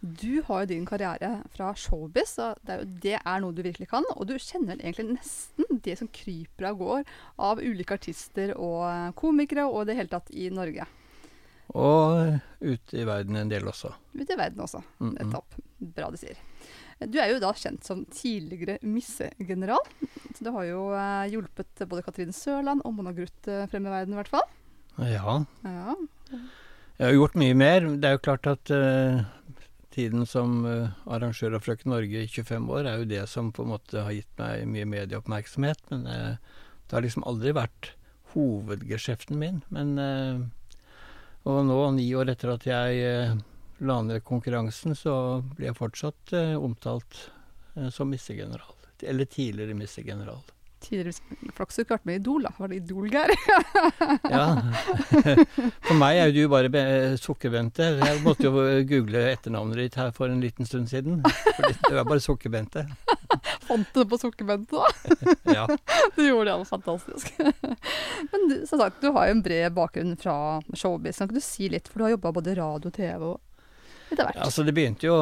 Du har jo din karriere fra showbiz, og det er, jo, det er noe du virkelig kan. Og du kjenner egentlig nesten det som kryper av går av ulike artister og komikere og det hele tatt i Norge. Og ute i verden en del også. Ute i verden også. Mm -mm. Bra du sier. Du er jo da kjent som tidligere missegeneral. Så du har jo uh, hjulpet både Katrine Sørland og Mona Gruth uh, frem i verden, i hvert fall. Ja. ja. Jeg har gjort mye mer. Det er jo klart at uh, tiden som uh, arrangør av Frøken Norge i 25 år er jo det som på en måte har gitt meg mye medieoppmerksomhet. Men uh, det har liksom aldri vært hovedgeskjeften min. Men uh, Og nå, ni år etter at jeg la ned konkurransen, så blir jeg fortsatt omtalt som missegeneral. Eller tidligere missegeneral tidligere flaks du ikke vært med i Idol, da. Var det Idol-Geir? ja. For meg er du bare Sukkerbente. Jeg måtte jo google etternavnet ditt her for en liten stund siden. For det var bare Sukkerbente. Fant du det på Sukkerbente, da? ja. Du gjorde det, det fantastisk. Men du, som sagt, du har jo en bred bakgrunn fra showbiz. Kan du si litt, for du har jobba både radio TV og etter hvert? Altså det begynte jo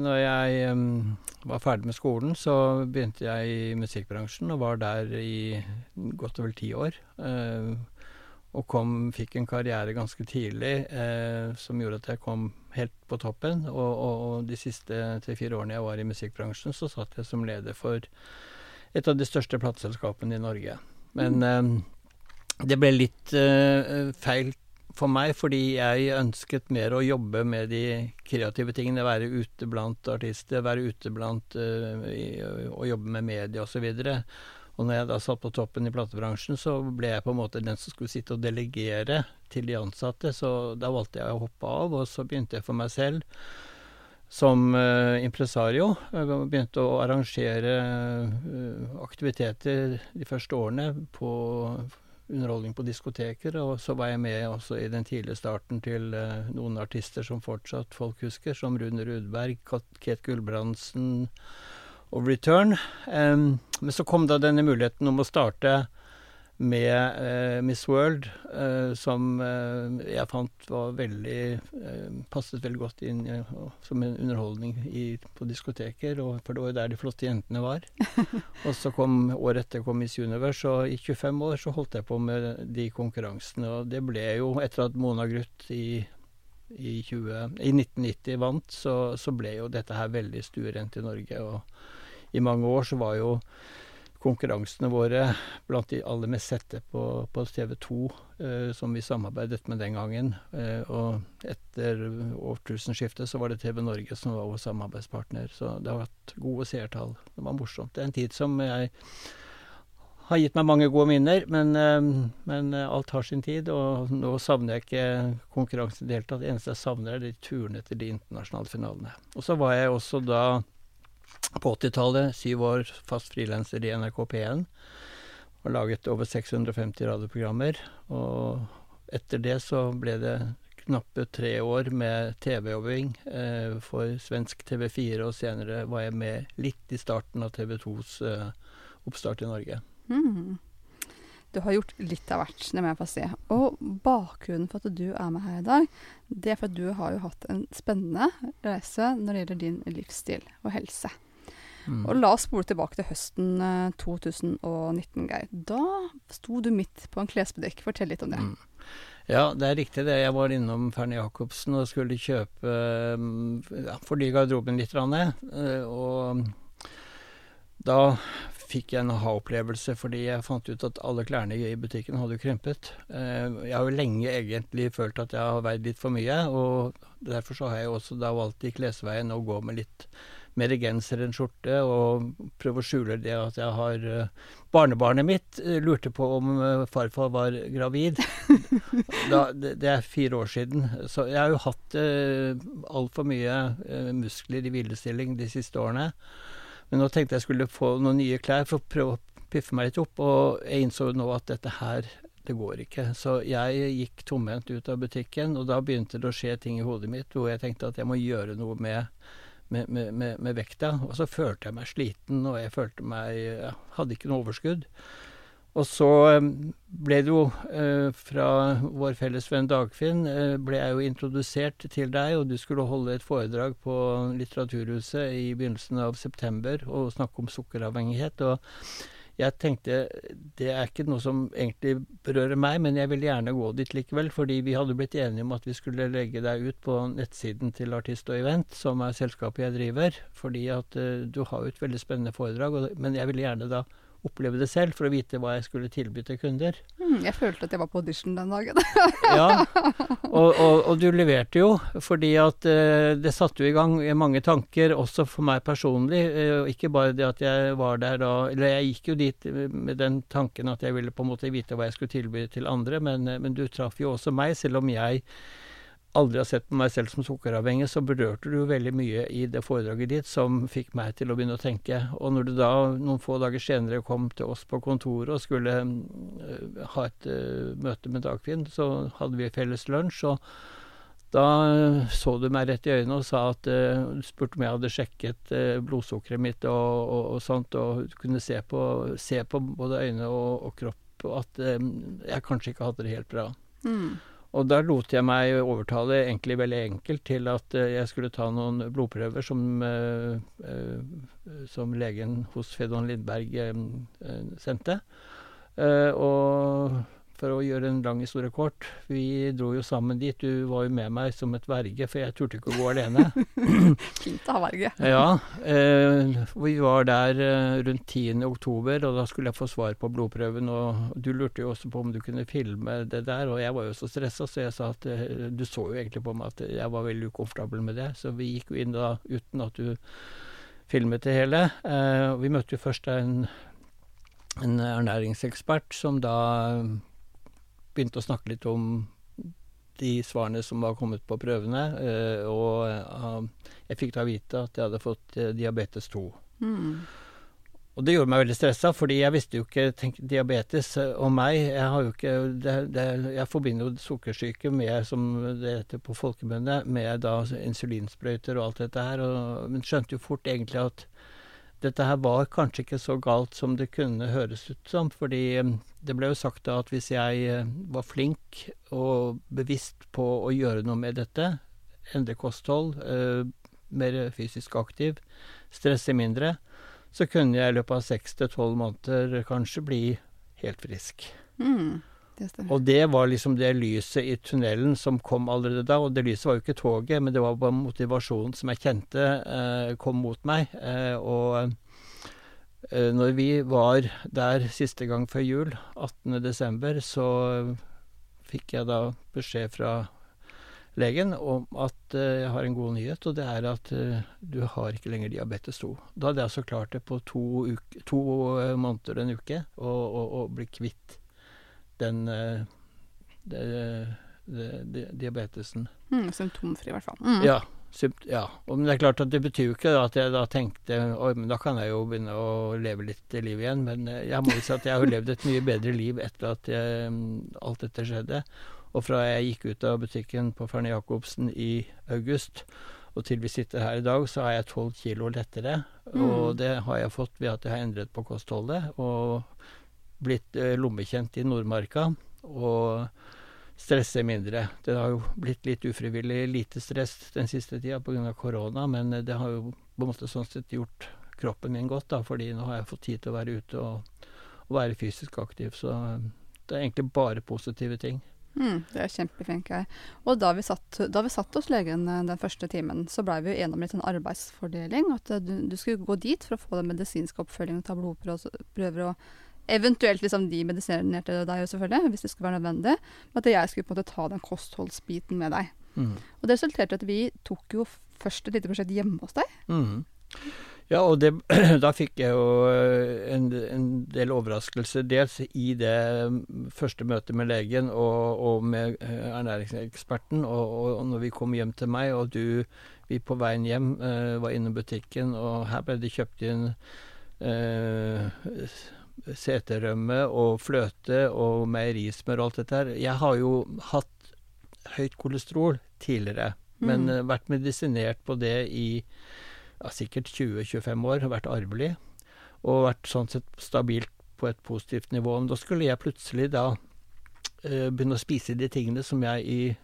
når jeg um, var ferdig med skolen, så begynte jeg i musikkbransjen og var der i godt over ti år. Eh, og kom, fikk en karriere ganske tidlig eh, som gjorde at jeg kom helt på toppen. Og, og, og de siste tre-fire årene jeg var i musikkbransjen, så satt jeg som leder for et av de største plateselskapene i Norge. Men eh, det ble litt eh, feil for meg, fordi jeg ønsket mer å jobbe med de kreative tingene. Være ute blant artister, være ute blant uh, Å jobbe med media osv. Og når jeg da satt på toppen i platebransjen, så ble jeg på en måte den som skulle sitte og delegere til de ansatte. Så da valgte jeg å hoppe av, og så begynte jeg for meg selv som uh, impresario. Jeg begynte å arrangere uh, aktiviteter de første årene på underholdning på diskoteker. Og så var jeg med også i den tidlige starten til uh, noen artister som fortsatt folk husker, som Rune Rudberg, Kate Gulbrandsen og Return. Um, men så kom da denne muligheten om å starte med eh, Miss World, eh, som eh, jeg fant var veldig passet veldig godt inn som en underholdning i, på diskoteker, og, for det var jo der de flotte jentene var. og så kom året etter kom Miss Universe, og i 25 år så holdt jeg på med de konkurransene. Og det ble jo, etter at Mona Gruth i i, 20, i 1990 vant, så, så ble jo dette her veldig stuerent i Norge. Og i mange år så var jo konkurransene våre blant de aller mest sette på, på TV 2, eh, som vi samarbeidet med den gangen. Eh, og etter årtusenskiftet så var det TV Norge som var vår samarbeidspartner. Så det har vært gode seertall. Det var morsomt. Det er en tid som jeg har gitt meg mange gode minner, men, eh, men alt har sin tid. Og nå savner jeg ikke konkurransen i det hele tatt. Det eneste jeg savner, er de turene til de internasjonale finalene. Og så var jeg også da på 80-tallet, syv år fast frilanser i NRK P1. Og laget over 650 radioprogrammer. Og etter det så ble det knappe tre år med TV-jobbing eh, for svensk TV4, og senere var jeg med litt i starten av TV 2s eh, oppstart i Norge. Mm. Du har gjort litt av hvert, det må jeg få si. Og bakgrunnen for at du er med her i dag, det er for at du har jo hatt en spennende reise når det gjelder din livsstil og helse. Mm. Og la oss spole tilbake til høsten 2019, eh, Geir. Da sto du midt på en klesbutikk. Fortell litt om det. Mm. Ja, det er riktig det. Jeg var innom Ferne Jacobsen og skulle kjøpe mm, ja, fornye garderoben litt. Eh, og da fikk jeg en aha-opplevelse fordi jeg fant ut at alle klærne i butikken hadde krympet. Eh, jeg har jo lenge egentlig følt at jeg har veid litt for mye, og derfor så har jeg også da valgt i klesveien å gå med litt mer genser enn skjorte, og prøve å skjule det at jeg har uh, Barnebarnet mitt uh, lurte på om farfar var gravid. da, det, er fire år siden. Så jeg har jo hatt uh, altfor mye muskler i hvilestilling de siste årene. Men nå tenkte jeg skulle få noen nye klær for å prøve å piffe meg litt opp, og jeg innså nå at dette her, det går ikke. Så jeg gikk tomhendt ut av butikken, og da begynte det å skje ting i hodet mitt hvor jeg tenkte at jeg må gjøre noe med, med, med, med, vekta. Og så følte jeg meg sliten, og jeg følte meg ja, Hadde ikke noe overskudd. Og så eh, ble det jo eh, fra vår felles venn Dagfinn eh, ble jeg jo introdusert til deg, og du skulle holde et foredrag på Litteraturhuset i begynnelsen av september og snakke om sukkeravhengighet. og jeg tenkte det er ikke noe som egentlig berører meg, men jeg vil gjerne gå dit likevel. Fordi vi hadde blitt enige om at vi skulle legge deg ut på nettsiden til Artist og Event, som er selskapet jeg driver. Fordi at uh, du har jo et veldig spennende foredrag, og, men jeg ville gjerne da oppleve det selv for å vite hva jeg skulle tilby til kunder. Mm, jeg følte at jeg var på audition den dagen. ja, og, og, og, du leverte jo, fordi at eh, det satte jo i gang mange tanker, også for meg personlig. Eh, ikke bare det at jeg var der da Eller jeg gikk jo dit med den tanken at jeg ville på en måte vite hva jeg skulle tilby til andre, men, uh, men du traff jo også meg, selv om jeg aldri har sett på meg selv som sukkeravhengig, så berørte du veldig mye i det foredraget ditt som fikk meg til å begynne å tenke. Og når du da noen få dager senere kom til oss på kontoret og skulle uh, ha et uh, møte med Dagfinn, så hadde vi felles lunsj. og da så du meg rett i øynene og sa at uh, spurte om jeg hadde sjekket uh, blodsukkeret mitt og, og, og, sånt, og kunne se på, se på både øyne og, og kropp at um, jeg kanskje ikke hadde det helt bra. Mm. Og da lot jeg meg overtale egentlig veldig enkelt til at uh, jeg skulle ta noen blodprøver som, uh, uh, som legen hos Fedon Lindberg sendte. og for å gjøre en lang historie kort, vi dro jo sammen dit. Du var jo med meg som et verge, for jeg turte ikke å gå alene. Fint å ha verge. ja. Eh, vi var der eh, rundt 10. oktober, og da skulle jeg få svar på blodprøven. Og du lurte jo også på om du kunne filme det der, og jeg var jo så stressa, så jeg sa at eh, du så jo egentlig på meg at jeg var veldig ukomfortabel med det. Så vi gikk jo inn da uten at du filmet det hele. Eh, vi møtte jo først en en ernæringsekspert som da begynte å snakke litt om de svarene som var kommet på prøvene. Eh, og eh, jeg fikk da vite at jeg hadde fått eh, diabetes 2. Mm. Og det gjorde meg veldig stressa, fordi jeg visste jo ikke tenk, diabetes og meg. Jeg har jo ikke det, det, Jeg forbinder jo sukkersyke med, som det heter på folkemunne, med da insulinsprøyter og alt dette her. Og, men skjønte jo fort egentlig at dette her var kanskje ikke så galt som det kunne høres ut som. Fordi eh, det ble jo sagt da at hvis jeg eh, var flink og bevisst på å gjøre noe med dette, endre kosthold, eh, mer fysisk aktiv, stresse mindre, så kunne jeg i løpet av seks til tolv måneder kanskje bli helt frisk. Mm. Det og det var liksom det lyset i tunnelen som kom allerede da. Og det lyset var jo ikke toget, men det var bare motivasjonen som jeg kjente eh, kom mot meg. Eh, og eh, når vi var der siste gang før jul, 18.12., så fikk jeg da beskjed fra legen om at uh, jeg har en god nyhet, og det er at uh, du har ikke lenger diabetes 2. Da hadde jeg altså klart det på to, uke, to uh, måneder en uke å bli kvitt den uh, det, det, diabetesen. Mm, symptomfri, i hvert fall. Mm. Ja. ja. Men det er klart at det betyr jo ikke at jeg da tenkte oi, men da kan jeg jo begynne å leve litt liv igjen. Men eh, jeg må jo si at jeg har levd et mye bedre liv etter at jeg, alt dette skjedde. Og fra jeg gikk ut av butikken på Ferne Jacobsen i august og til vi sitter her i dag, så er jeg tolv kilo lettere. Mm. Og det har jeg fått ved at jeg har endret på kostholdet. Og blitt eh, lommekjent i Nordmarka og stresser mindre. Det har jo blitt litt ufrivillig lite stress den siste tida pga. korona, men det har jo på en måte sånn sett gjort kroppen min godt, da, fordi nå har jeg fått tid til å være ute og, og være fysisk aktiv. Så det er egentlig bare positive ting. Mm, det er kjempefint. Og da vi, satt, da vi satt hos legen eh, den første timen, så blei vi jo enige om litt en arbeidsfordeling. At eh, du, du, skulle gå dit for å få den medisinske oppfølgingen, ta blodprøver og Eventuelt liksom de medisinerte deg, selvfølgelig, hvis det skulle være nødvendig. Men at jeg skulle på en måte ta den kostholdsbiten med deg. Mm. Og det resulterte i at vi tok jo først et lite prosjekt hjemme hos deg. Mm. Ja, og det, da fikk jeg jo eh, en, en, del overraskelser. Dels i det mm, første møtet med legen og, og med eh, ernæringseksperten. Og, og, når vi kom hjem til meg, og du vi på veien hjem eh, var innom butikken, og her ble det kjøpt inn eh, seterømme og fløte og meierismør og alt dette her. Jeg har jo hatt høyt kolesterol tidligere, men Mm. eh, vært medisinert på det i ja, sikkert 20-25 år, vært arvelig, og vært sånn sett stabilt på et positivt nivå. Men da skulle jeg plutselig da eh, begynne å spise de tingene som jeg i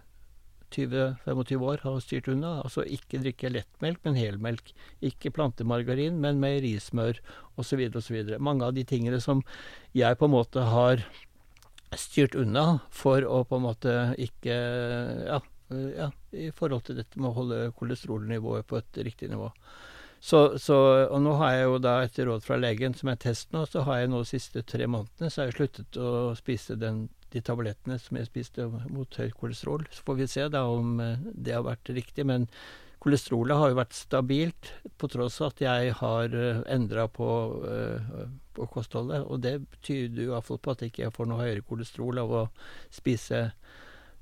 20-25 år har styrt unna. Altså ikke drikke lettmelk, men helmelk. Ikke plantemargarin, men meierismør osv. osv. Mange av de tingene som jeg på en måte har styrt unna for å på en måte ikke ja, øh, ja, i forhold til dette med å holde kolesterolnivået på et riktig nivå. Så, så, og nå har jeg jo da etter råd fra legen, som er test nå, så har jeg nå de siste tre månedene så har jeg sluttet å spise den, de tablettene som jeg spiste mot høyt kolesterol. Så får vi se da om eh, det har vært riktig. Men kolesterolet har jo vært stabilt, på tross av at jeg har uh, endra på, eh, på kostholdet. Og det tyder jo iallfall på at jeg ikke får noe høyere kolesterol av å spise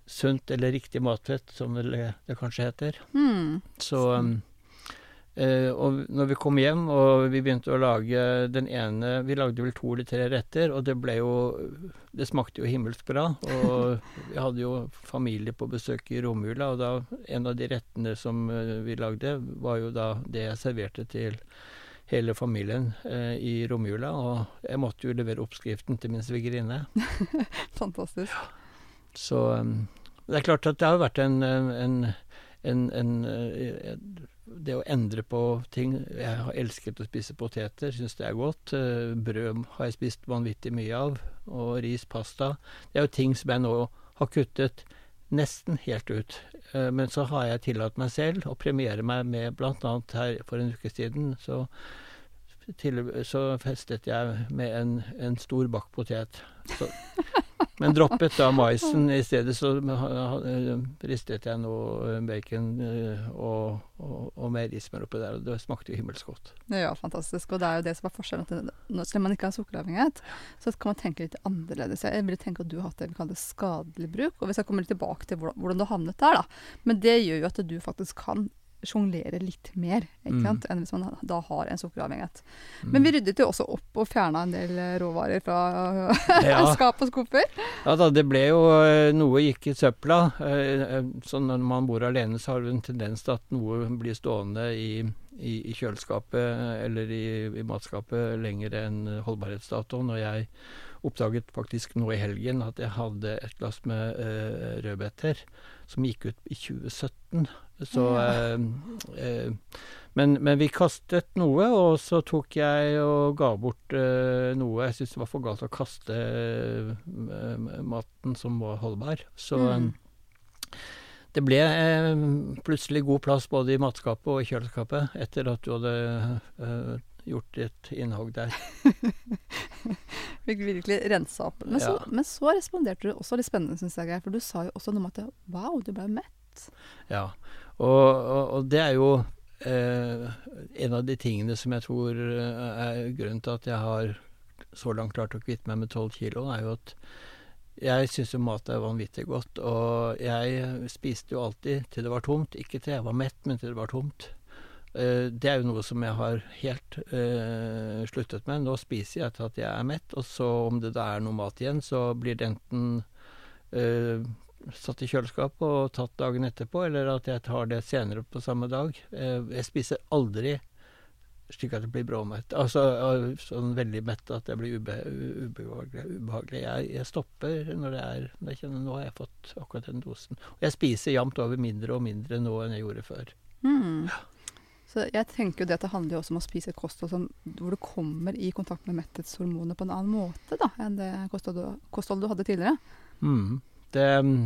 sunt eller riktig matfett, som det kanskje heter. Mm. Så um, eh, Og når vi kom hjem og vi begynte å lage den ene Vi lagde vel to eller tre retter, og det ble jo Det smakte jo himmelsk bra. Og vi hadde jo familie på besøk i romjula, og da en av de rettene som eh, vi lagde, var jo da det jeg serverte til hele familien eh, i romjula. Og jeg måtte jo levere oppskriften til min svigerinne. Fantastisk. Så um, det er klart at det har vært en, en, en, en eh, Det å endre på ting Jeg har elsket å spise poteter, syns det er godt. Eh, Brød har jeg spist vanvittig mye av. Og ris, pasta. Det er jo ting som jeg nå har kuttet nesten helt ut. Eh, Men så har jeg tillatt meg selv å premiere meg med bl.a. her for en uke siden. Så, til, så festet jeg med en, en stor bakt potet. Så, men droppet da maisen. I stedet så ristet jeg noe bacon eh, og, og, og meierismør oppi der. Og det smakte jo himmelsk godt. Ja, fantastisk. Og det er jo det som er forskjellen. At selv om man ikke har sukkeravhengighet, så kan man tenke litt annerledes. Jeg vil tenke at du har hatt det vi kaller skadelig bruk, og vi skal komme litt tilbake til hvordan, hvordan du havnet der, da. Men det gjør jo at du faktisk kan sjonglere litt mer ikke Mm. sant? enn hvis man da har en sukkeravhengighet. Men vi ryddet jo også opp og fjerna en del eh, råvarer fra Ja. skap og skuffer. Ja da, det ble jo eh, Noe gikk i søpla. eh, Så når man bor alene, så har du en tendens til at noe blir stående i, i, i kjøleskapet eh, eller i, i matskapet lenger enn holdbarhetsdatoen. Og jeg oppdaget faktisk nå i helgen at jeg hadde et glass med uh, rødbeter som gikk ut i 2017. Så Ja. uh, uh, men, men vi kastet noe, og så tok jeg og ga bort eh, noe. Jeg syntes det var for galt å kaste eh, maten som var holdbar. Så Mm. Det ble eh, plutselig god plass både i matskapet og i kjøleskapet etter at du hadde eh, gjort et innhogg der. Fikk virkelig rensa opp. Men, så, Ja. men så responderte du også litt spennende, syns jeg, For du sa jo også noe om at wow, du ble mett. Ja, og, og, og det er jo eh, en av de tingene som jeg tror eh, er grunnen til at jeg har så langt klart å kvitte meg med tolv kilo, er jo at jeg syns jo mat er vanvittig godt. Og jeg spiste jo alltid til det var tomt. Ikke til jeg var mett, men til det var tomt. Eh, det er jo noe som jeg har helt uh, sluttet med. Nå spiser jeg til at jeg er mett, og så om det da er noe mat igjen, så blir det enten uh, satt i kjøleskapet og tatt dagen etterpå, eller at jeg tar det senere på samme dag. Uh, jeg spiser aldri slik at jeg blir bråmett. Altså sånn veldig mett at jeg blir ube, ubehagelig. ubehagelig. Jeg, jeg stopper når det er når jeg kjenner nå har jeg fått akkurat den dosen. Og jeg spiser jevnt over mindre og mindre nå enn jeg gjorde før. Mm. Så jeg tenker jo det at det handler jo også om å spise kosthold som, hvor du kommer i kontakt med metthetshormonet på en annen måte da, enn det kostholdet du, du hadde tidligere. Mm. Det mm,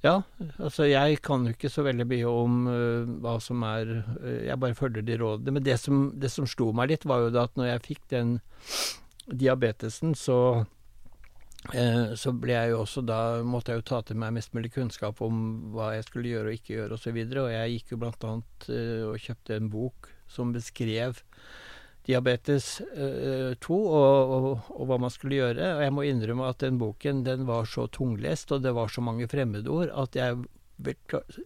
Ja, altså jeg kan jo ikke så veldig mye om uh, hva som er uh, Jeg bare følger de rådene. Men det som, det som slo meg litt, var jo da at når jeg fikk den diabetesen, så uh, så ble jeg jo også da måtte jeg jo ta til meg mest mulig kunnskap om hva jeg skulle gjøre og ikke gjøre osv. Og, så og jeg gikk jo blant annet og kjøpte en bok som beskrev diabetes eh, 2 og, og, og hva man skulle gjøre. Og jeg må innrømme at den boken den var så tunglest, og det var så mange fremmedord, at jeg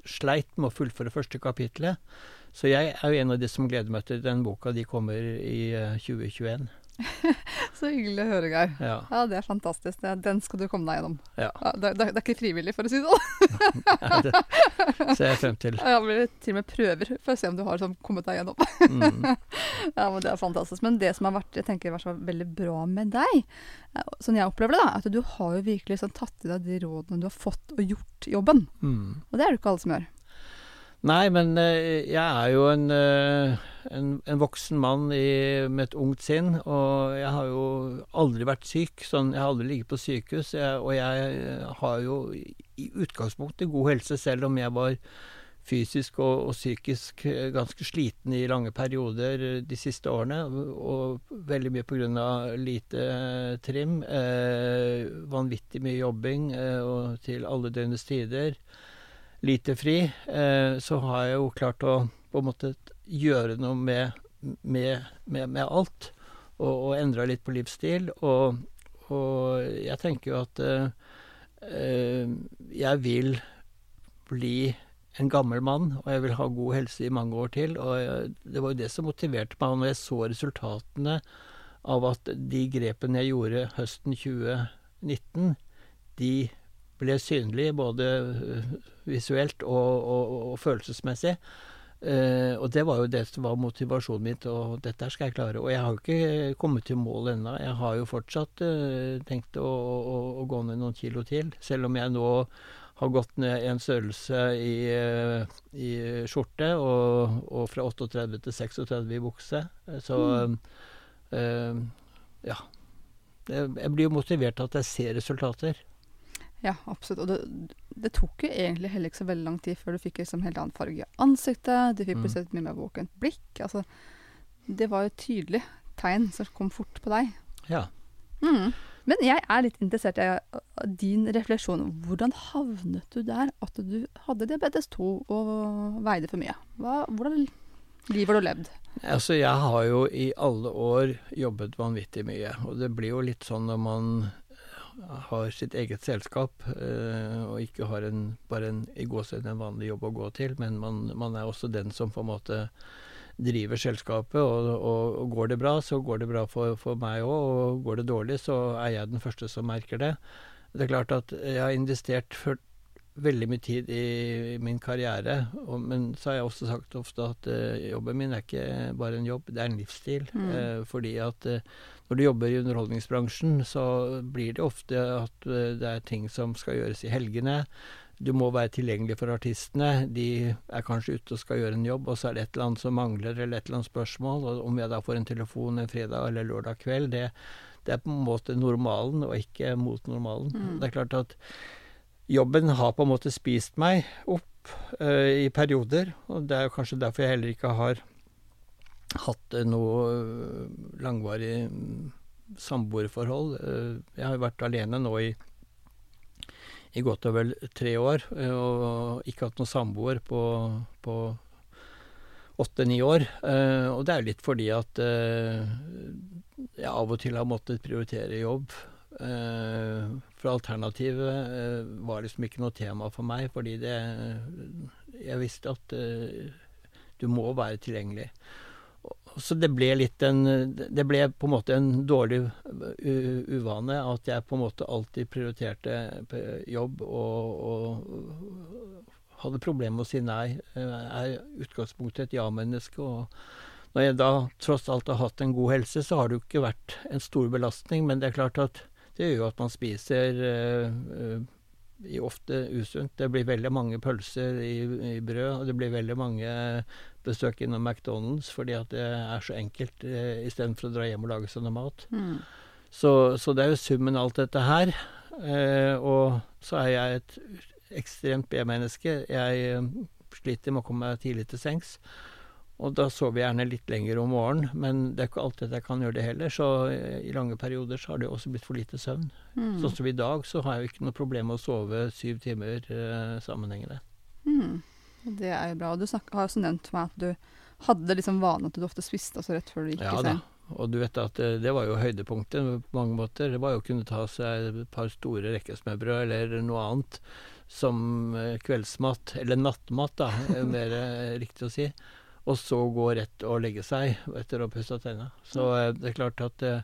sleit med å fullføre første kapittelet. Så jeg er jo en av de som gleder meg til den boka. De kommer i 2021. Så hyggelig å høre, Geir. Ja. Ja, det er fantastisk. Den skal du komme deg gjennom. Ja. Det, det, det er ikke frivillig, for å si det sånn. det ser jeg frem til. Ja, det blir til og med prøver for å se om du har sånn, kommet deg gjennom. Mm. Ja, men Det er fantastisk. Men det som har vært jeg tenker, vært veldig bra med deg, Som sånn jeg opplever det, da, at du har jo virkelig sånn, tatt i deg de rådene du har fått, og gjort jobben. Mm. Og det er det ikke alle som gjør. Nei, men eh, jeg er jo en, eh, en, en voksen mann i, med et ungt sinn, og jeg har jo aldri vært syk. Sånn, jeg har aldri ligget på sykehus, jeg, og jeg eh, har jo i utgangspunktet god helse, selv om jeg var fysisk og, og psykisk ganske sliten i lange perioder de siste årene. Og veldig mye pga. lite trim. Eh, vanvittig mye jobbing eh, til alle døgnets tider lite fri, eh, så har jeg jo klart å på en måte gjøre noe med, med, med, med alt. Og, og endra litt på livsstil. Og, og jeg tenker jo at eh, jeg vil bli en gammel mann, og jeg vil ha god helse i mange år til. Og jeg, det var jo det som motiverte meg når jeg så resultatene av at de grepene jeg gjorde høsten 2019, de ble synlig både øh, visuelt og, og, og følelsesmessig. Uh, og det var jo det som var motivasjonen min til å dette skal jeg klare. Og jeg har jo ikke kommet til mål ennå. Jeg har jo fortsatt uh, tenkt å, å, å, gå ned noen kilo til. Selv om jeg nå har gått ned en størrelse i, uh, i skjorte, og, og, fra 38 til 36 i bukse. Så mm. eh, ja. Jeg blir jo motivert av at jeg ser resultater. Ja, absolutt. Og det, det, tok jo egentlig heller ikke så veldig lang tid før du fikk liksom helt annen farge i ansiktet. Du fikk Mm. plutselig et mye mer våkent blikk. Altså, det var jo et tydelig tegn som kom fort på deg. Ja. Mm. Men jeg er litt interessert i uh, din refleksjon. Hvordan havnet du der at du hadde diabetes 2 og veide for mye? Hva, hvordan liv har du levd? Altså, jeg har jo i alle år jobbet vanvittig mye. Og det blir jo litt sånn når man har sitt eget selskap, eh, og ikke har en, bare en, i gåsehud en vanlig jobb å gå til, men man, man, er også den som på en måte driver selskapet. Og, og, og går det bra, så går det bra for, for meg òg, og går det dårlig, så er jeg den første som merker det. Det er klart at jeg har investert for veldig mye tid i min karriere, og, men så har jeg også sagt ofte at uh, jobben min er ikke bare en jobb, det er en livsstil. Mm. Uh, fordi at uh, når du jobber i underholdningsbransjen, så blir det ofte at det er ting som skal gjøres i helgene. Du må være tilgjengelig for artistene. De er kanskje ute og skal gjøre en jobb, og så er det et eller annet som mangler, eller et eller annet spørsmål. Og om jeg da får en telefon en fredag eller lørdag kveld, det, det er på en måte normalen, og ikke mot normalen. Mm. Det er klart at jobben har på en måte spist meg opp uh, i perioder, og det er jo kanskje derfor jeg heller ikke har hatt uh, noe langvarig um, samboerforhold. Uh, jeg har vært alene nå i, i godt og vel tre år, og ikke hatt noen samboer på, på åtte-ni år. og det er litt fordi at jeg av og til har måttet prioritere jobb. Uh, for alternativet uh, var liksom ikke noe tema for meg, fordi det Jeg visste at uh, du må være tilgjengelig. Så det ble litt en Det ble på en måte en dårlig uvane at jeg på en måte alltid prioriterte jobb og, og hadde problemer med å si nei. Jeg er utgangspunktet et ja-menneske. og når jeg da tross alt har hatt en god helse, så har det jo ikke vært en stor belastning. Men det er klart at det gjør jo at man spiser uh, uh, ofte usunt. Det blir veldig mange pølser i, i, brød, og det blir veldig mange besøk innom McDonald's fordi at det er så enkelt uh, istedenfor å dra hjem og lage sånn mat. Mm. Så, så, det er jo summen av alt dette her. og så er jeg et ekstremt B-menneske. Jeg sliter med å komme meg tidlig til sengs. Og da sover jeg gjerne litt lenger om morgenen, men det er ikke alltid at jeg kan gjøre det heller. Så i lange perioder så har det også blitt for lite søvn. Mm. Sånn som i dag, så har jeg jo ikke noe problem med å sove syv timer eh, sammenhengende. Mm. Det er jo bra. Og du snak, har også nevnt for meg at du hadde liksom vanen at du ofte spiste altså rett før du gikk ja, i seng. Og du vet at det, det var jo høydepunktet på mange måter. Det var jo å kunne ta seg et par store rekkesmørbrød eller noe annet som eh, kveldsmat, eller nattmat, da, er mer eh, riktig å si. Og så gå rett og legge seg etter å ha pussa tenna. Så eh, det er klart at eh,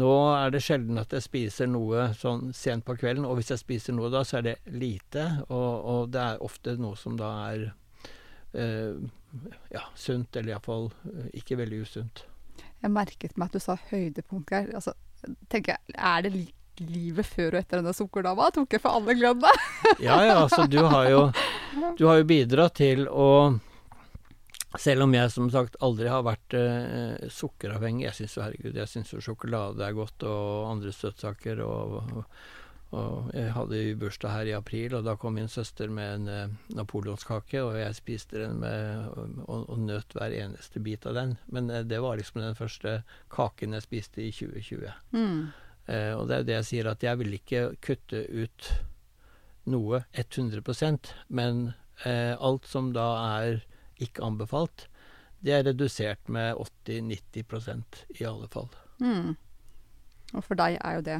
nå er det sjelden at jeg spiser noe sånn sent på kvelden, og hvis jeg spiser noe da, så er det lite, og, og det er ofte noe som da er eh, ja, sunt, eller iallfall ikke veldig usunt. Jeg merket meg at du sa høydepunkt, Geir. Altså, tenker jeg, er det li livet før og etter denne sukkerdama? Tok jeg for alle glønna? ja, ja, altså du har jo Du har jo bidratt til å selv om jeg som sagt aldri har vært eh, sukkeravhengig. Jeg syns jo herregud, jeg syns jo sjokolade er godt, og andre søtsaker. Og, og, og, jeg hadde jo bursdag her i april, og da kom min søster med en eh, napoleonskake, og jeg spiste den med, og, og, nøt hver eneste bit av den. Men eh, det var liksom den første kaken jeg spiste i 2020. Mm. Eh, og det er jo det jeg sier, at jeg vil ikke kutte ut noe 100% men eh, alt som da er ikke anbefalt, det er redusert med 80-90% i alle fall. Mm. Og for deg er jo det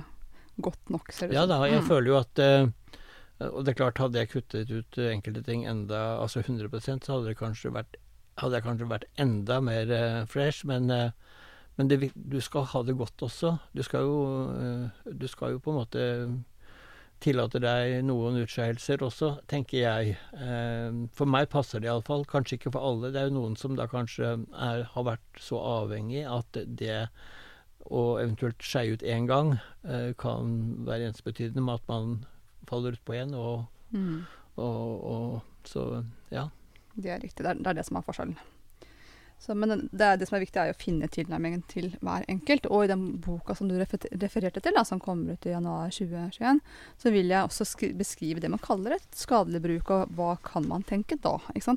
godt nok, ser det ut Ja da, jeg mm. føler jo at uh, Og det er klart, hadde jeg kuttet ut enkelte ting enda, altså 100% så hadde, kanskje vært, hadde jeg kanskje vært enda mer uh, fresh, men uh, men det, du skal ha det godt også. Du skal jo, du skal jo på en måte tillater deg noen utskeielser også, tenker jeg. Eh, for meg passer det iallfall. Kanskje ikke for alle. Det er jo noen som da kanskje er, har vært så avhengig at det å eventuelt skeie ut én gang eh, kan være ensbetydende med at man faller utpå igjen. Og, mm. og, og, så ja. Det er riktig. Det er, det er det som er forskjellen. Så, men det, det, som er viktig, er å finne tilnærmingen til hver enkelt. Og i den boka som du refererte til, da, som kommer ut i januar 2021, så vil jeg også beskrive det man kaller et skadelig bruk, og hva kan man tenke da?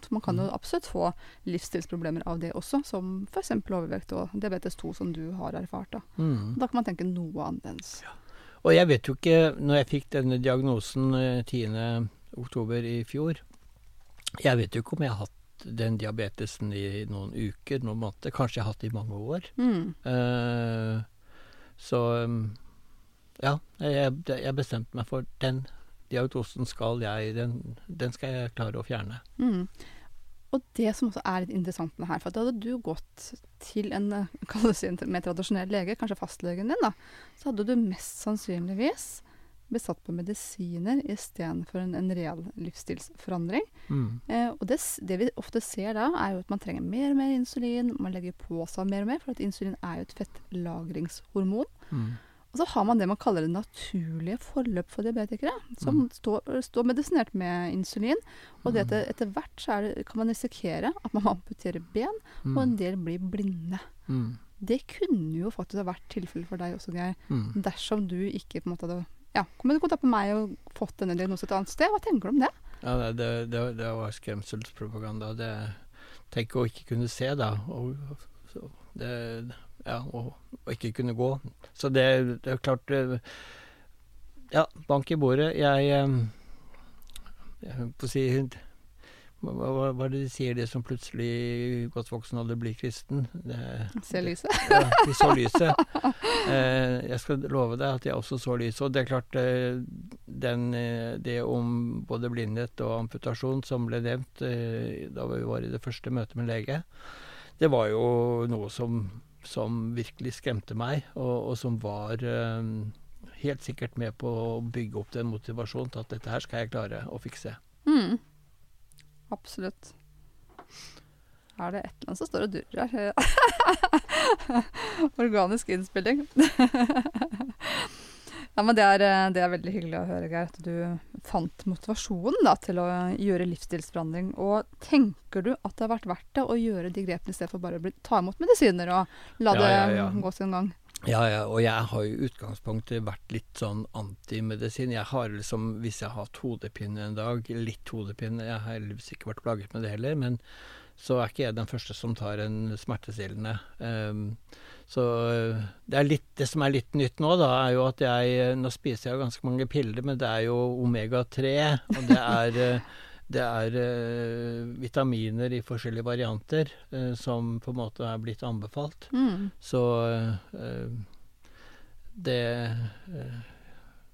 Man kan jo mm. absolutt få livsstilsproblemer av det også, som f.eks. overvekt og diabetes 2, som du har erfart. Da, mm. da kan man tenke noe annerledes. Ja. Og jeg vet jo ikke, når jeg fikk denne diagnosen 10.10 eh, i fjor Jeg vet jo ikke om jeg har hatt den diabetesen i noen uker, noen måneder. Kanskje jeg har hatt det i mange år. Mm. Uh, så um, ja, jeg, jeg, bestemte meg for den diagnosen skal jeg den, den, skal jeg klare å fjerne. Mm. Og det som også er litt interessant med her, for hadde du gått til en kalles en mer tradisjonell lege, kanskje fastlegen din, da, så hadde du mest sannsynligvis besatt på medisiner istedenfor en, en real livsstilsforandring. Mm. Eh, og det, det, vi ofte ser da, er jo at man trenger mer og mer insulin. Man legger på seg mer og mer, for at insulin er jo et fettlagringshormon. Mm. Og så har man det man kaller det naturlige forløp for diabetikere, som mm. står, står, medisinert med insulin. Og det etter, etter hvert så det, kan man risikere at man amputerer ben, og en mm. del blir blinde. Mm. Det kunne jo faktisk ha vært tilfellet for deg også, Geir, mm. dersom du ikke på en måte hadde ja, kommet i kontakt med meg og fått denne diagnosen et annet sted. Hva tenker du om det? Ja, det, det, det var skremselspropaganda. Det Tenk å ikke kunne se, da. Og, det, ja, og, og, ikke kunne gå. Så det, det er klart Ja, bank i bordet. Jeg, jeg, jeg får si hva, hva, er det de sier, det som plutselig i godt voksen alder blir kristen? Ser lyset? ja, de så lyset. Eh, jeg skal love deg at jeg også så lyset. Og det er klart, eh, den, eh, det om både blindhet og amputasjon som ble nevnt eh, da vi var i det første møtet med lege, det var jo noe som, som virkelig skremte meg, og, og som var eh, helt sikkert med på å bygge opp den motivasjonen til at dette her skal jeg klare å fikse. Mm. Absolutt. Er det et eller annet som står og durrer her? Organisk innspilling. ja, men det er, eh, det er, veldig hyggelig å høre, Geir, at du fant motivasjonen da, til å gjøre livsstilsforandring. Og tenker du at det har vært verdt det å gjøre de grepene i stedet for bare å ta imot medisiner og la ja, det ja, ja. gå sin gang? Ja, ja, og jeg har i utgangspunktet vært litt sånn antimedisin. Jeg har liksom, hvis jeg har hatt hodepine en dag, litt hodepine Jeg har heldigvis ikke vært plaget med det heller, men så er ikke jeg den første som tar en smertestillende. Um, så det, litt, det, som er litt nytt nå, da, er jo at jeg Nå spiser jeg ganske mange piller, men det er jo omega-3, og det er det er eh, vitaminer i forskjellige varianter eh, som på en måte er blitt anbefalt. Mm. Så eh, det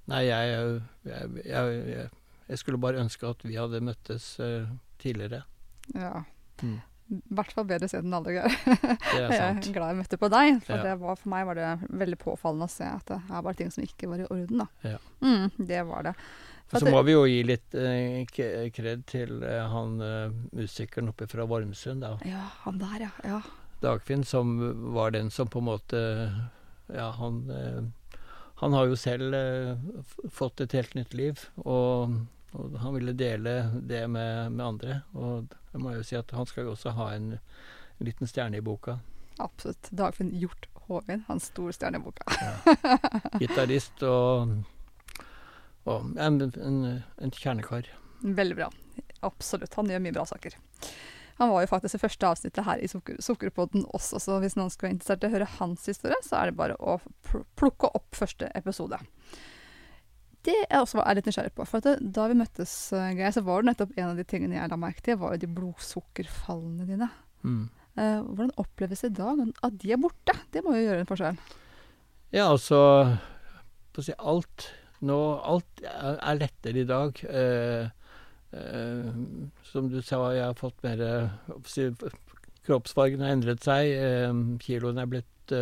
Nei, jeg, jeg, jeg, jeg skulle bare ønske at vi hadde møttes eh, tidligere. Ja. Mm. I hvert fall bedre sent enn aldri, Jeg er glad jeg møtte på deg, for Ja. det var, for meg var det veldig påfallende å se at det her var ting som ikke var i orden. da. Ja. Mm, det var det. For så må vi jo gi litt eh, kred til eh, han eh, musikeren oppe fra Vormsund, da. ja, han der, ja. ja. Dagfinn, som var den som på en måte Ja, han eh, Han har jo selv eh, fått et helt nytt liv, og, og han ville dele det med, med andre. Og jeg må jo si at han skal jo også ha en, en liten stjerne i boka. Absolutt. Dagfinn Hjort Håvin, hans storstjerne i boka. Gitarist og, og en, en, en kjernekar. Veldig bra. Absolutt. Han gjør mye bra saker. Han var jo faktisk det første avsnittet her i Sukker Sukkerpodden også, så hvis noen skulle være interessert i å høre hans historie, så er det bare å plukke opp første episode. Det jeg også er litt nysgjerrig på, for da vi møttes, eh, Geir, så var det nettopp en av de tingene jeg la merke til, var jo de blodsukkerfallene dine. Mm. Eh, hvordan oppleves det da at de er borte? Det må jo gjøre en forskjell. Ja, altså alt nå Alt er, er lettere i dag. Eh, eh, som du sa, jeg har fått mer Kroppsfargen har endret seg. Eh, kiloene er blitt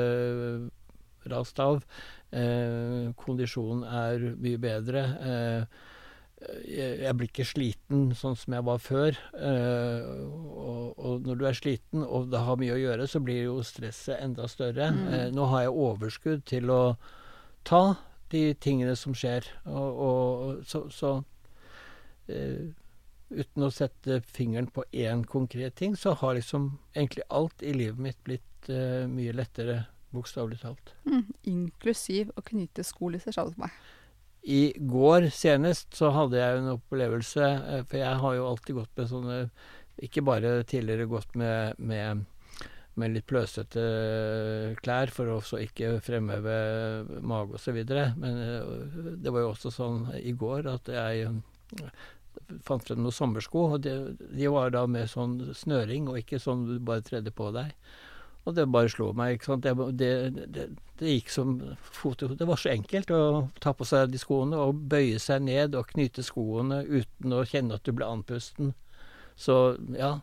rast av. Eh, kondisjonen er mye bedre. Eh, jeg, blir ikke sliten sånn som jeg var før. Eh, og, når du er sliten og det har mye å gjøre, så blir jo stresset enda større. Mm. Nå har jeg overskudd til å ta de tingene som skjer. Og, og så, så uh, uten å sette fingeren på én konkret ting, så har liksom egentlig alt i livet mitt blitt uh, mye lettere, bokstavelig talt. Mm, inklusiv å knyte skolisser, seg selv til meg. I går senest så hadde jeg en opplevelse, eh, for jeg har jo alltid gått med sånne Ikke bare tidligere gått med, med, med litt pløsete klær for også ikke fremheve mage osv. Men eh, det var jo også sånn i går at jeg eh, fant frem noen sommersko. og de, De var da med sånn snøring, og ikke sånn du bare tredde på deg. Og det bare slo meg. ikke sant? Det, det, det, det gikk som fot i. Det var så enkelt å ta på seg de skoene og bøye seg ned og knyte skoene uten å kjenne at du ble andpusten. Så ja.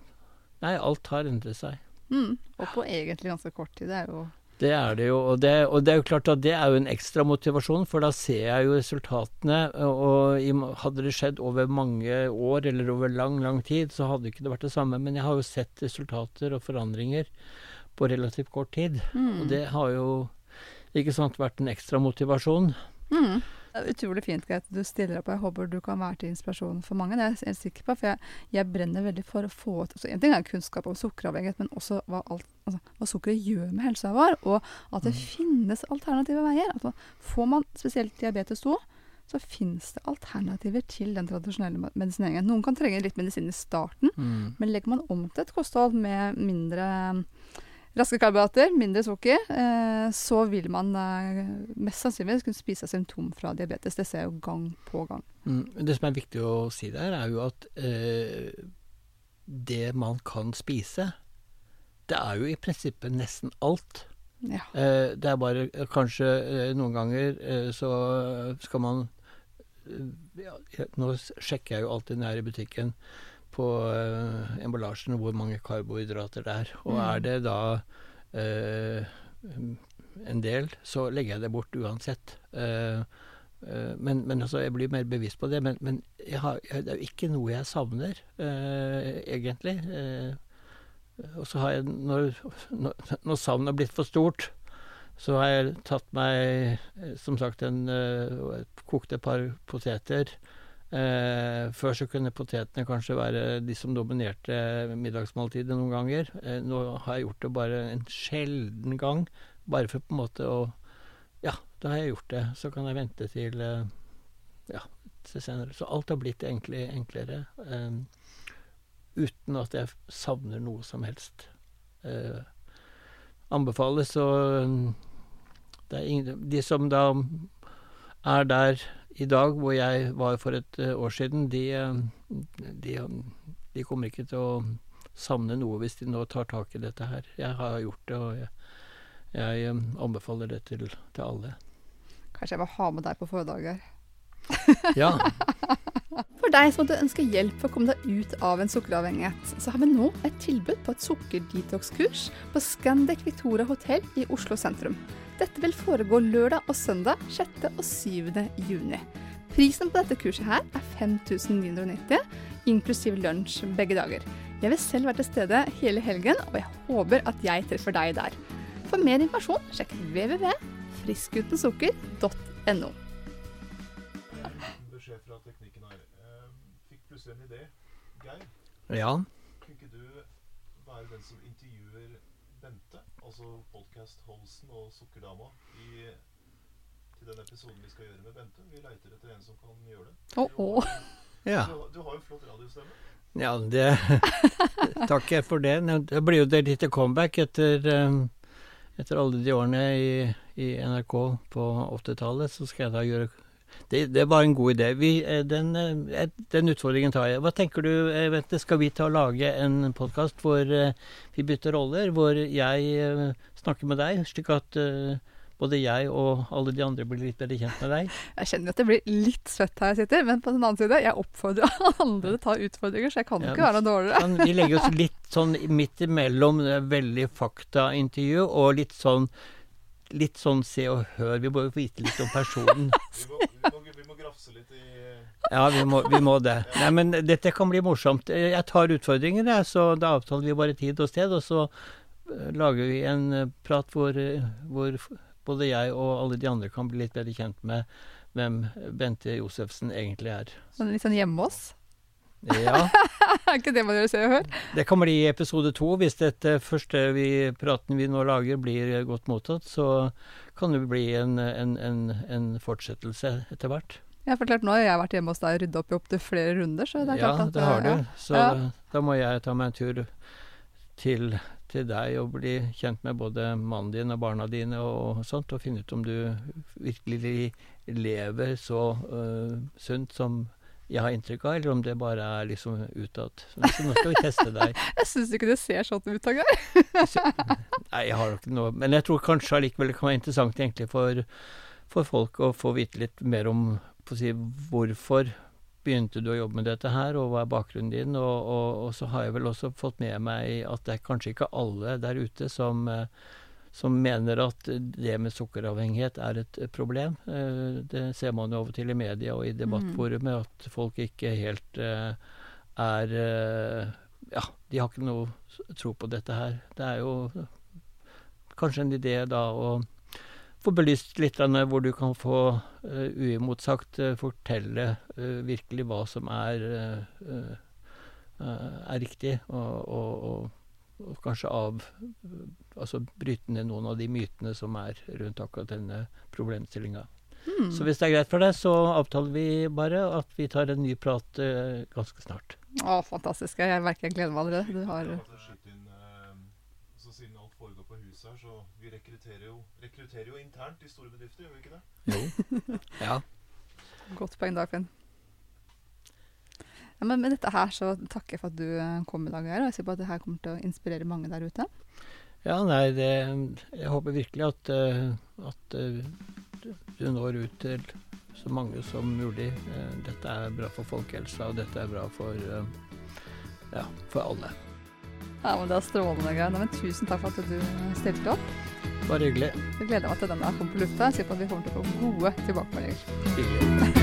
Nei, alt har endret seg. Mm, og på egentlig ganske kort tid. Det er jo Det er det jo. Og det, og det er jo klart at det er jo en ekstra motivasjon, for da ser jeg jo resultatene. Og hadde det skjedd over mange år eller over lang, lang tid, så hadde ikke det vært det samme. Men jeg har jo sett resultater og forandringer på relativt kort tid. mm. Og det har jo ikke sant vært en ekstra motivasjon. Mm. Det er utrolig fint at du stiller opp. og Jeg håper du kan være til inspirasjon for mange. Det er jeg helt sikker på. For jeg, jeg brenner veldig for å få altså En ting er kunnskap om sukkeravhengighet, men også hva, alt, altså, hva sukkeret gjør med helsa vår. Og at det finnes alternative veier. Altså, får man spesielt diabetes 2, så finnes det alternativer til den tradisjonelle medisineringen. Noen kan trenge litt medisin i starten, Mm. men legger man om til et kosthold med mindre mm, raske karbohydrater, mindre sukker, eh, så vil man eh, mest sannsynligvis kunne spise seg symptom fra diabetes. Det ser jeg jo gang på gang. Mm. Det som er viktig å si der, er jo at eh, det man kan spise, det er jo i prinsippet nesten alt. Ja. Det er bare kanskje noen ganger så skal man ja, Nå sjekker jeg jo alltid når jeg er i butikken på uh, emballasjen hvor mange karbohydrater det er. Og Mm. er det da uh, en del, så legger jeg det bort uansett. Uh, men, men altså, jeg blir mer bevisst på det. Men, men jeg har, jeg, det er jo ikke noe jeg savner, egentlig. Og så har jeg, når, når, når savnet har blitt for stort, så har jeg tatt meg, som sagt, en, eh, kokt et par poteter. Eh, før så kunne potetene kanskje være de som dominerte middagsmåltidet noen ganger. Eh, nå har jeg gjort det bare en sjelden gang, bare for på en måte å Ja, da har jeg gjort det. Så kan jeg vente til eh, ja, til senere. Så alt har blitt egentlig enklere. Eh, uten at jeg savner noe som helst. Eh, anbefales så det er ingen, De som da er der i dag hvor jeg var for et eh, år siden, de, de, de kommer ikke til å savne noe hvis de nå tar tak i dette her. Jeg har gjort det, og jeg, jeg eh, anbefaler det til, til alle. Kanskje jeg må ha med deg på foredraget. Ja. For deg som måtte ønske hjelp for å komme deg ut av en sukkeravhengighet, så har vi nå et tilbud på et sukkerdetox-kurs på Scandic Victoria hotell i Oslo sentrum. Dette vil foregå lørdag og søndag 6. og 7. juni. Prisen på dette kurset her er 5990, inklusiv lunsj begge dager. Jeg vil selv være til stede hele helgen, og jeg håper at jeg treffer deg der. For mer informasjon, sjekk www.friskgutensukker.no. beskjed fra teknikken her. Eh, fikk plutselig en idé. Geir, ja. kunne ikke du være den som intervjuer Bente, altså podcast-holsen og Sukkerdama, i, til den episoden vi skal gjøre med Bente? Vi leiter etter en som kan gjøre det. Oh, å. ja. Du, du har jo flott radiostemme. Ja, det Takk for det. Det blir jo et lite comeback etter, eh, etter alle de årene i, i NRK på 80-tallet. Så skal jeg da gjøre det, det var en god idé. Vi, eh, den, eh, den utfordringen tar jeg. Hva tenker du, Vente, Skal vi ta og lage en podkast hvor eh, vi bytter roller? Hvor jeg eh, snakker med deg, slik at eh, både jeg og alle de andre blir litt bedre kjent med deg? Jeg kjenner at det blir litt svett her jeg sitter, men på den annen side, jeg oppfordrer andre til å ta utfordringer, så jeg kan Ja, ikke være noe dårligere. Sånn, vi legger oss litt sånn midt imellom veldig faktaintervju og litt sånn Litt sånn se og hør. Vi må jo vite litt om personen. Vi må, vi må, vi må grafse litt i Ja, vi må, vi må det. Nei, men dette kan bli morsomt. Jeg tar utfordringen, jeg, så da avtaler vi bare tid og sted. Og så eh, lager vi en eh, prat hvor, eh, hvor både jeg og alle de andre kan bli litt bedre kjent med hvem Bente Josefsen egentlig er. Sånn litt sånn hjemme hos. Ja. Er ikke det man gjør Se og Hør? Det kan bli episode to. Hvis dette første vi, praten vi nå lager blir godt mottatt, så kan det bli en, en, en, en fortsettelse etter hvert. Ja, for klart, nå har jeg vært hjemme hos deg og rydda opp i opptil flere runder, så det er Ja, at Ja, det har du. Så Ja. da må jeg ta meg en tur til, til deg og bli kjent med både mannen din og barna dine og sånt, og finne ut om du virkelig lever så uh, sunt som jeg har inntrykk av, eller om det bare er liksom utad. Så nå skal vi teste deg. Jeg syns ikke det ser sånn ut, Tagar. Nei, jeg har nok ikke noe Men jeg tror kanskje allikevel det kan være interessant egentlig for, for folk å få vite litt mer om si, hvorfor begynte du å jobbe med dette her, og hva er bakgrunnen din? Og, og, og så har jeg vel også fått med meg at det er kanskje ikke alle der ute som, eh, som mener at det med sukkeravhengighet er et eh, problem. Eh, Det ser man jo av og til i media og i debattforumet, at folk ikke helt eh, er Ja, de har ikke noe tro på dette her. Det er jo kanskje en idé da å få belyst litt grann hvor du kan få uh, uimotsagt uh, fortelle uh, virkelig hva som er, er riktig, og, og, og, og kanskje av Altså bryte ned noen av de mytene som er rundt akkurat denne problemstillinga. Hmm. Så hvis det er greit for deg, så avtaler vi bare at vi tar en ny prat uh, ganske snart. Å, fantastisk. Jeg merker jeg gleder meg allerede. Du har inn uh, så Siden alt foregår på huset her, så vi rekrutterer jo, rekrutterer jo internt i store bedrifter, gjør vi ikke det? Jo. ja. godt poeng, Dagfinn. Ja, men med dette her så takker jeg for at du eh, kom i dag, her, Og jeg sier på at det her kommer til å inspirere mange der ute. Ja, nei, det, jeg håper virkelig at, eh, at eh, du- du når ut til så mange som mulig. Eh, Dette er bra for folkehelsa, og dette er bra for, eh, ja, for alle. Ja, men Det er strålende, Geir. Men tusen takk for at du stilte opp. Bare hyggelig. Jeg gleder meg til den der kommer på lufta. Jeg sier på at vi kommer til å få gode tilbakemeldinger. hyggelig.